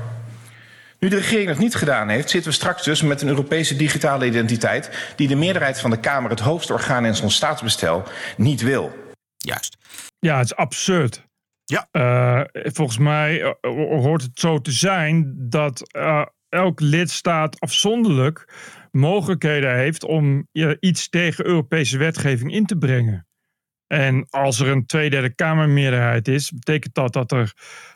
Speaker 21: Nu de regering dat niet gedaan heeft, zitten we straks dus met een Europese digitale identiteit die de meerderheid van de Kamer, het hoogste orgaan in zo'n staatsbestel, niet wil.
Speaker 3: Juist.
Speaker 1: Ja, het is absurd.
Speaker 3: Ja.
Speaker 1: volgens mij eh, hoort het zo te zijn dat eh, elk lidstaat afzonderlijk mogelijkheden heeft om eh, iets tegen Europese wetgeving in te brengen. En als er een tweederde Kamermeerderheid is, betekent dat dat er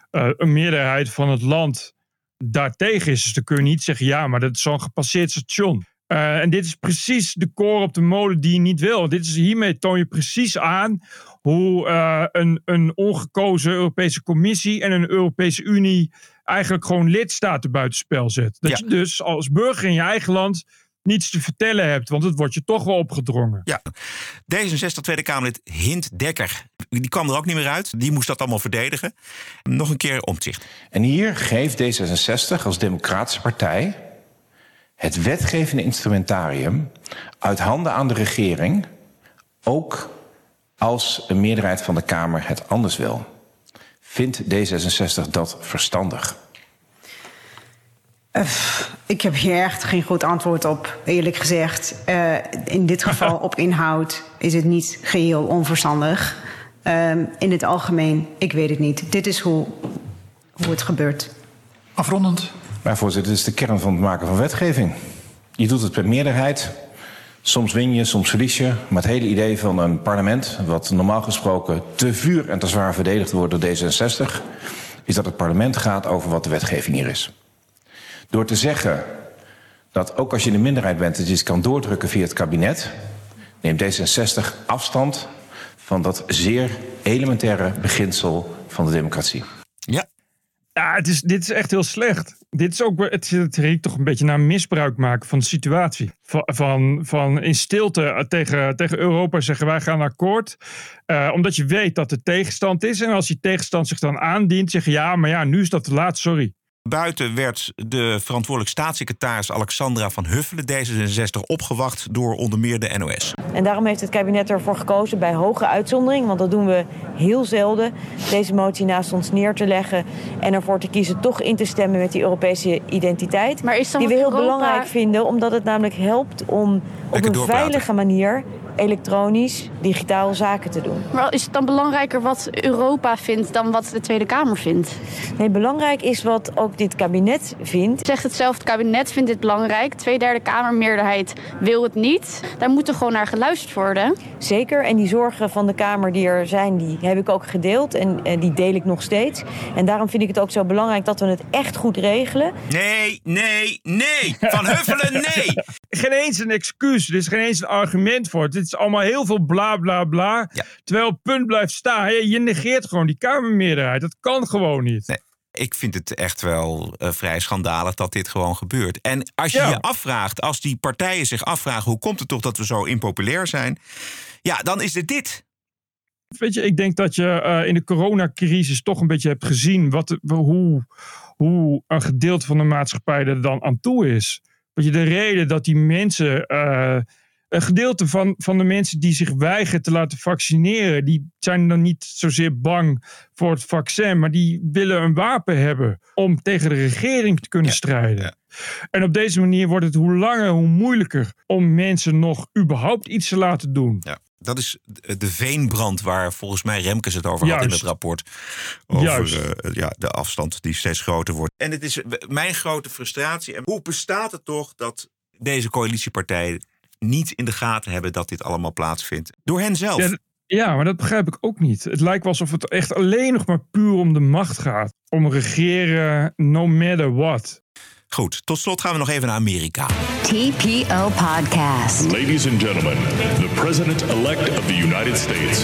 Speaker 1: eh, een meerderheid van het land daartegen is. Dus dan kun je niet zeggen, ja, maar dat is zo'n gepasseerd station. Eh, en dit is precies de koor op de molen die je niet wil. Dit is, hiermee toon je precies aan hoe eh, een, een ongekozen Europese Commissie en een Europese Unie eigenlijk gewoon lidstaten buitenspel zet. Dat je dus als burger in je eigen land niets te vertellen hebt, want het wordt je toch wel opgedrongen.
Speaker 3: Ja, D66 Tweede Kamerlid Hint Dekker, die kwam er ook niet meer uit. Die moest dat allemaal verdedigen. Nog een keer omzicht.
Speaker 21: En hier geeft D66 als democratische partij het wetgevende instrumentarium uit handen aan de regering, ook als een meerderheid van de Kamer het anders wil. Vindt D66 dat verstandig?
Speaker 22: Eh, ik heb hier echt geen goed antwoord op, eerlijk gezegd. Eh, in dit geval op inhoud is het niet geheel onverstandig. Ehm, in het algemeen, ik weet het niet. Dit is hoe, hoe het gebeurt.
Speaker 21: Afrondend. Maar voorzitter, dit is de kern van het maken van wetgeving. Je doet het per meerderheid. Soms win je, soms verlies je. Maar het hele idee van een parlement, wat normaal gesproken te vuur en te zwaar verdedigd wordt door D66, is dat het parlement gaat over wat de wetgeving hier is. Door te zeggen dat ook als je in de minderheid bent, dat je iets kan doordrukken via het kabinet, neemt D66 afstand van dat zeer elementaire beginsel van de democratie.
Speaker 3: Ja.
Speaker 1: Het is, dit is echt heel slecht. Dit is ook, het, het riekt toch een beetje naar misbruik maken van de situatie. Van, van, van in stilte tegen, tegen Europa zeggen wij gaan akkoord. Uh, omdat je weet dat er tegenstand is. En als die tegenstand zich dan aandient, zeggen ja, maar ja, nu is dat te laat, sorry.
Speaker 3: Buiten werd de verantwoordelijk staatssecretaris Alexandra van Huffelen D66 opgewacht door onder meer de NOS.
Speaker 23: En daarom heeft het kabinet ervoor gekozen bij hoge uitzondering, want dat doen we heel zelden, deze motie naast ons neer te leggen en ervoor te kiezen toch in te stemmen met die Europese identiteit.
Speaker 24: Maar is dan
Speaker 23: die we heel
Speaker 24: Europa...
Speaker 23: belangrijk vinden, omdat het namelijk helpt om op een veilige manier elektronisch, digitaal zaken te doen.
Speaker 24: Maar is het dan belangrijker wat Europa vindt dan wat de Tweede Kamer vindt?
Speaker 23: Nee, belangrijk is wat ook dit kabinet vindt.
Speaker 24: Zegt hetzelfde kabinet vindt dit belangrijk. Tweederde Kamermeerderheid wil het niet. Daar moet er gewoon naar geluisterd worden.
Speaker 23: Zeker. En die zorgen van de Kamer die er zijn, die heb ik ook gedeeld. En, en die deel ik nog steeds. En daarom vind ik het ook zo belangrijk dat we het echt goed regelen.
Speaker 3: Nee, nee, nee. Van Huffelen, nee.
Speaker 1: Geen eens een excuus. Er is geen eens een argument voor. Dit is allemaal heel veel bla bla bla. Terwijl het punt blijft staan. Je, je negeert gewoon die Kamermeerderheid. Dat kan gewoon niet.
Speaker 3: Nee. Ik vind het echt wel uh, vrij schandalig dat dit gewoon gebeurt. En als je ja. je afvraagt, als die partijen zich afvragen... hoe komt het toch dat we zo impopulair zijn? Ja, dan is het dit.
Speaker 1: Weet je, ik denk dat je uh, in de coronacrisis toch een beetje hebt gezien... Wat, hoe, hoe een gedeelte van de maatschappij er dan aan toe is. Weet je, de reden dat die mensen... Uh, een gedeelte van, van de mensen die zich weigeren te laten vaccineren, die zijn dan niet zozeer bang voor het vaccin, maar die willen een wapen hebben om tegen de regering te kunnen ja, strijden. Ja. En op deze manier wordt het hoe langer, hoe moeilijker om mensen nog überhaupt iets te laten doen.
Speaker 3: Ja. Dat is de veenbrand waar volgens mij Remkes het over Juist. had in het rapport. Over uh, ja, de afstand die steeds groter wordt. En het is mijn grote frustratie. En hoe bestaat het toch dat deze coalitiepartijen niet in de gaten hebben dat dit allemaal plaatsvindt. Door hen zelf.
Speaker 1: Ja, ja, maar dat begrijp ik ook niet. Het lijkt wel alsof het echt alleen nog maar puur om de macht gaat. Om regeren, no matter what.
Speaker 3: Goed, tot slot gaan we nog even naar Amerika.
Speaker 2: TPO Podcast.
Speaker 25: Ladies and gentlemen, the president-elect of the United States.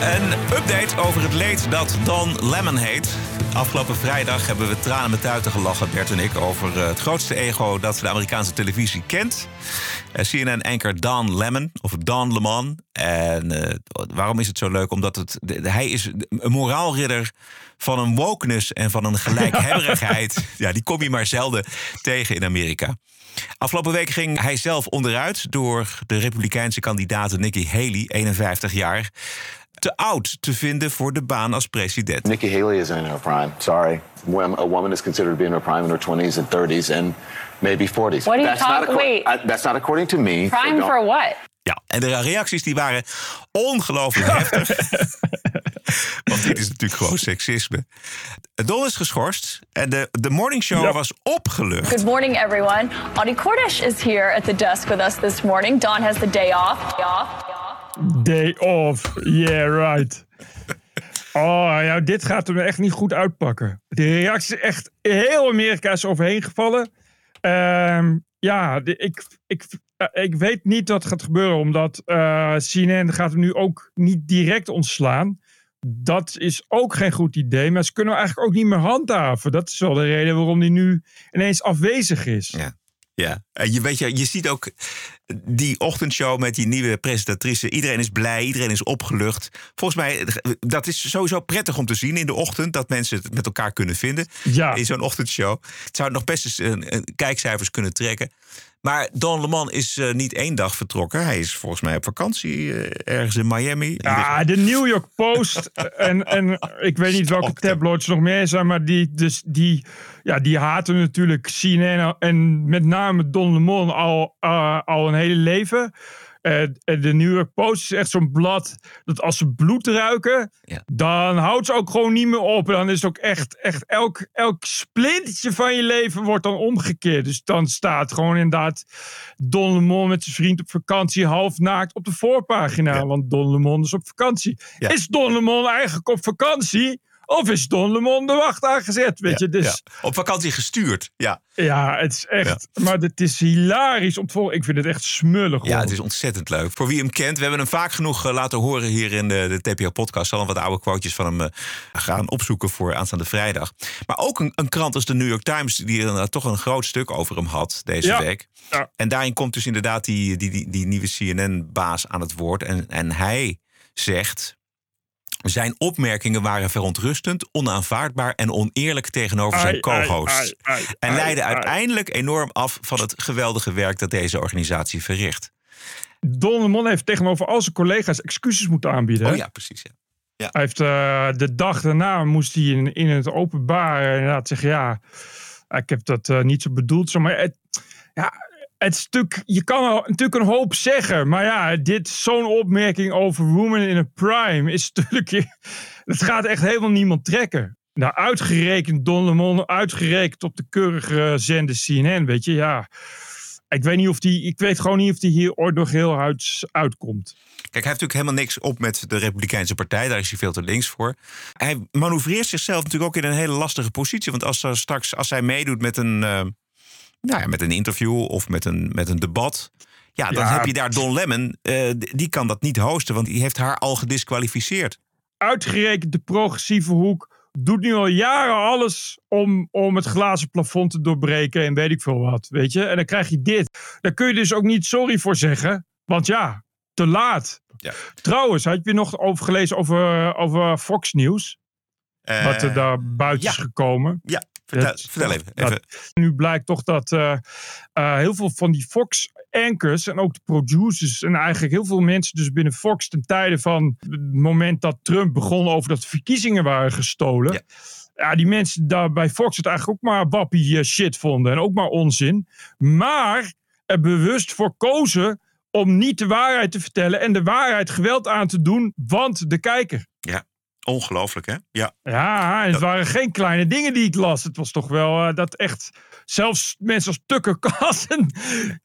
Speaker 3: Een update over het leed dat Don Lemon heet. Afgelopen vrijdag hebben we tranen met tuiten gelachen, Bert en ik, over het grootste ego dat de Amerikaanse televisie kent. CNN-anker Don Lemon, of Don Lemon. En uh, waarom is het zo leuk? Omdat het, de, hij is een moraalridder van een wokeness en van een gelijkhebberigheid. ja, die kom je maar zelden tegen in Amerika. Afgelopen week ging hij zelf onderuit door de republikeinse kandidaat Nikki Haley, 51 jaar te oud te vinden voor de baan als president.
Speaker 26: Nikki Haley is in her prime. Sorry. When a woman is considered to be in her prime in her 20s and 30s and maybe 40s.
Speaker 8: What do you
Speaker 26: that's
Speaker 8: talk?
Speaker 26: not
Speaker 8: Wait.
Speaker 26: I, that's not according to me.
Speaker 8: Prime
Speaker 26: so
Speaker 8: for what?
Speaker 3: Ja, en de reacties die waren ongelooflijk heftig. Want dit is natuurlijk gewoon seksisme. Don is geschorst en de, de morning show ja. was opgelucht.
Speaker 27: Good morning, everyone. Audie Cordish is here at the desk with us this morning. Don has the day off. Day off.
Speaker 1: Day off, yeah, right. Oh, ja, dit gaat hem echt niet goed uitpakken. De reactie is echt heel Amerika is overheen gevallen. Um, ja, ik, ik, uh, ik weet niet wat gaat gebeuren, omdat uh, CNN gaat hem nu ook niet direct ontslaan. Dat is ook geen goed idee, maar ze kunnen eigenlijk ook niet meer handhaven. Dat is wel de reden waarom hij nu ineens afwezig is.
Speaker 3: Ja. Ja, en je, weet je, je ziet ook die ochtendshow met die nieuwe presentatrice. Iedereen is blij, iedereen is opgelucht. Volgens mij, dat is sowieso prettig om te zien in de ochtend. Dat mensen het met elkaar kunnen vinden
Speaker 1: ja.
Speaker 3: in zo'n ochtendshow. Het zou nog best eens een, een kijkcijfers kunnen trekken. Maar Don Lemon is uh, niet één dag vertrokken. Hij is volgens mij op vakantie uh, ergens in Miami.
Speaker 1: Ja, de New York Post en, en ik weet niet welke tabloids nog meer zijn, maar die, dus die, ja, die haten natuurlijk CNN en met name Don Lemon al, uh, al een hele leven. Uh, de New York Post is echt zo'n blad dat als ze bloed ruiken,
Speaker 3: ja.
Speaker 1: dan houdt ze ook gewoon niet meer op. Dan is ook echt, echt elk, elk splintertje van je leven wordt dan omgekeerd. Dus dan staat gewoon inderdaad Don Lemon met zijn vriend op vakantie half naakt op de voorpagina. Ja. Want Don Lemon is op vakantie.
Speaker 3: Ja.
Speaker 1: Is Don Lemon eigenlijk op vakantie? Of is Don Lemon de wacht aangezet? Weet je? Dus,
Speaker 3: Op vakantie gestuurd, ja.
Speaker 1: Ja, het is echt. Maar het is hilarisch om te volgen. Ik vind het echt smullig.
Speaker 3: Ja, het is ontzettend leuk. Voor wie hem kent, we hebben hem vaak genoeg uh, laten horen hier in de, de TPO-podcast. Zal wat oude quotejes van hem uh, gaan opzoeken voor aanstaande vrijdag. Maar ook een, een, krant als de New York Times, die er uh, toch een groot stuk over hem had deze week.
Speaker 1: Ja.
Speaker 3: En daarin komt dus inderdaad die, die, die, die nieuwe CNN-baas aan het woord. En, en hij zegt. Zijn opmerkingen waren verontrustend, onaanvaardbaar en oneerlijk tegenover zijn co-hosts. En
Speaker 1: ai,
Speaker 3: leidde
Speaker 1: ai.
Speaker 3: uiteindelijk enorm af van het geweldige werk dat deze organisatie verricht.
Speaker 1: Don Lemon heeft tegenover al zijn collega's excuses moeten aanbieden.
Speaker 3: Oh ja, precies. Ja. Ja.
Speaker 1: Hij heeft eh, de dag daarna moest hij in, in het openbaar inderdaad zeggen: ja, ik heb dat eh, niet zo bedoeld. Zo, maar het, ja, het stuk, je kan natuurlijk een hoop zeggen, maar ja, dit zo'n opmerking over women in a prime is natuurlijk, het gaat echt helemaal niemand trekken. Nou, uitgerekend Don Lemon, uitgerekend op de keurige zender CNN, weet je, ja. Ik weet, niet of die, ik weet gewoon niet of die hier ooit nog heel uit, uitkomt.
Speaker 3: Kijk, hij heeft natuurlijk helemaal niks op met de Republikeinse Partij. Daar is hij veel te links voor. Hij manoeuvreert zichzelf natuurlijk ook in een hele lastige positie. Want als er straks, als hij meedoet met een, uh, nou ja, met een interview of met een, met een debat. Ja, dan
Speaker 1: Ja.
Speaker 3: heb je daar Don Lemon. eh, die kan dat niet hosten, want die heeft haar al gedisqualificeerd.
Speaker 1: Uitgerekend de progressieve hoek doet nu al jaren alles om, om het glazen plafond te doorbreken en weet ik veel wat, weet je. En dan krijg je dit. Daar kun je dus ook niet sorry voor zeggen, want ja, te laat.
Speaker 3: Ja.
Speaker 1: Trouwens, had je nog over gelezen over, over Fox News?
Speaker 3: Eh,
Speaker 1: wat er daar buiten
Speaker 3: ja.
Speaker 1: is gekomen?
Speaker 3: Ja, vertel, vertel even.
Speaker 1: nu blijkt toch dat eh, eh, heel veel van die Fox-anchors en ook de producers en eigenlijk heel veel mensen dus binnen Fox ten tijde van het moment dat Trump begon over dat de verkiezingen waren gestolen. Ja. die mensen daar bij Fox het eigenlijk ook maar wappie eh, shit vonden en ook maar onzin. Maar er bewust voor kozen om niet de waarheid te vertellen en de waarheid geweld aan te doen, want de kijker.
Speaker 3: Ja, ongelooflijk hè? Ja.
Speaker 1: Ja, en het waren geen kleine dingen die ik las. Het was toch wel eh, dat echt zelfs mensen als Tucker Carlson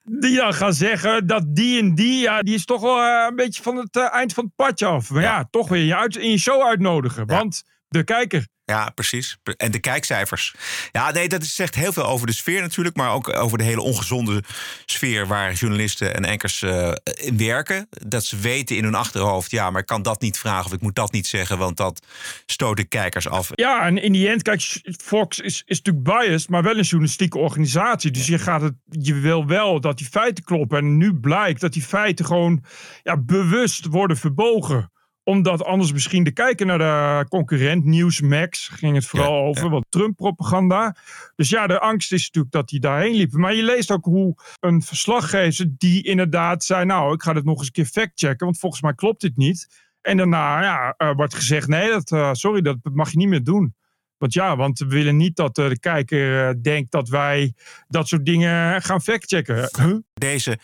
Speaker 1: die dan gaan zeggen dat die en die, ja, die is toch wel eh, een beetje van het eh, eind van het padje af. Maar ja, toch weer je uit, in je show uitnodigen, want de kijker.
Speaker 3: Ja, precies. En de kijkcijfers. Ja, nee, dat zegt heel veel over de sfeer natuurlijk, maar ook over de hele ongezonde sfeer waar journalisten en ankers eh, in werken. Dat ze weten in hun achterhoofd, ja, maar ik kan dat niet vragen of ik moet dat niet zeggen, want dat stoot de kijkers af.
Speaker 1: Ja, en in die end, kijk, Fox is, is natuurlijk biased, maar wel een journalistieke organisatie. Dus je, gaat het, je wil wel dat die feiten kloppen. En nu blijkt dat die feiten gewoon ja, bewust worden verbogen omdat anders misschien de kijker naar de concurrent, Newsmax, ging het vooral over, wat Trump-propaganda. Dus ja, de angst is natuurlijk dat die daarheen liepen. Maar je leest ook hoe een verslaggever die inderdaad zei, nou, ik ga dit nog eens een keer factchecken, want volgens mij klopt dit niet. En daarna ja, uh, wordt gezegd, nee, dat, uh, sorry, dat mag je niet meer doen. Want ja, want we willen niet dat uh, de kijker denkt dat wij dat soort dingen gaan factchecken. Huh?
Speaker 3: Deze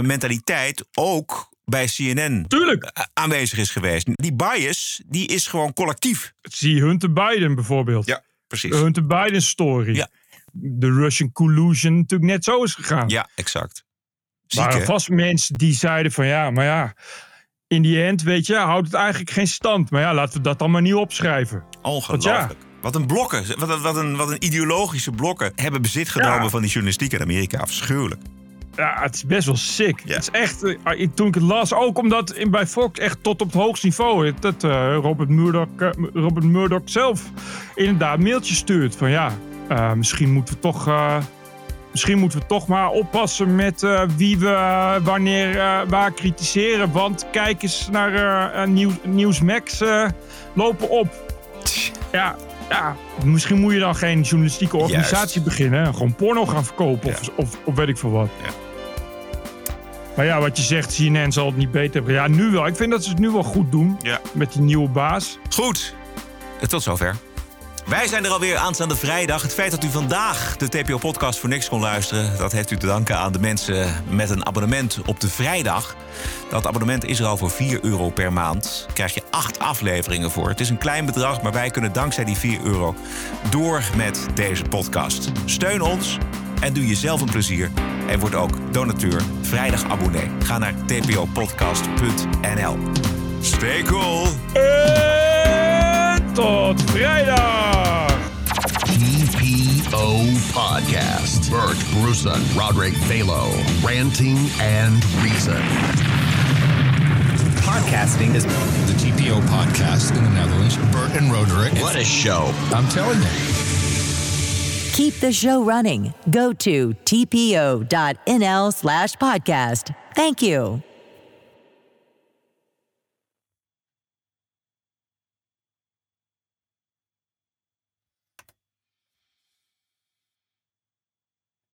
Speaker 3: mentaliteit ook bij CNN
Speaker 1: Tuurlijk.
Speaker 3: aanwezig is geweest. Die bias, die is gewoon collectief.
Speaker 1: Zie Hunter Biden bijvoorbeeld.
Speaker 3: Ja, precies.
Speaker 1: De Hunter Biden story.
Speaker 3: Ja.
Speaker 1: De Russian collusion natuurlijk net zo is gegaan.
Speaker 3: Ja, exact.
Speaker 1: Er waren vast mensen die zeiden van ja, maar ja, in die end, weet je, houdt het eigenlijk geen stand. Maar ja, laten we dat dan maar niet opschrijven.
Speaker 3: Ongelooflijk. Wat een blokken, wat een, wat, een, wat een ideologische blokken hebben bezit genomen ja. van die journalistiek in Amerika. Afschuwelijk.
Speaker 1: Ja, het is best wel sick. Ja. Het is echt, uh, toen ik het las, ook omdat in, bij Fox echt tot op het hoogste niveau, dat uh, Robert, Murdoch, uh, Robert Murdoch zelf inderdaad mailtjes stuurt van ja, misschien moeten we toch, misschien moeten we toch maar oppassen met wie we wanneer waar kritiseren, want kijk eens naar Nieuws, Nieuwsmax lopen op. Ja, Ja, misschien moet je dan geen journalistieke organisatie beginnen. Gewoon porno gaan verkopen of, of, of weet ik veel wat. Maar ja, wat je zegt, CNN zal het niet beter hebben. Ja, nu wel. Ik vind dat ze het nu wel goed doen. Met die nieuwe baas.
Speaker 3: Goed. Tot zover. Wij zijn er alweer aanstaande vrijdag. Het feit dat u vandaag de TPO-podcast voor niks kon luisteren... dat heeft u te danken aan de mensen met een abonnement op de vrijdag. Dat abonnement is er al voor 4 euro per maand. Daar krijg je acht afleveringen voor. Het is een klein bedrag, maar wij kunnen dankzij die 4 euro... door met deze podcast. Steun ons en doe jezelf een plezier. En word ook donateur, vrijdag abonnee. Ga naar tpopodcast.nl. Stay cool!
Speaker 1: En tot vrijdag!
Speaker 28: TPO Podcast. Bert Bruson, Roderick Balo, Ranting and Reason.
Speaker 29: Podcasting is
Speaker 30: the TPO podcast in the Netherlands. Bert and Roderick.
Speaker 28: What a show.
Speaker 30: I'm telling you.
Speaker 2: Keep the show running. Go to tpo.nl slash podcast. Thank you.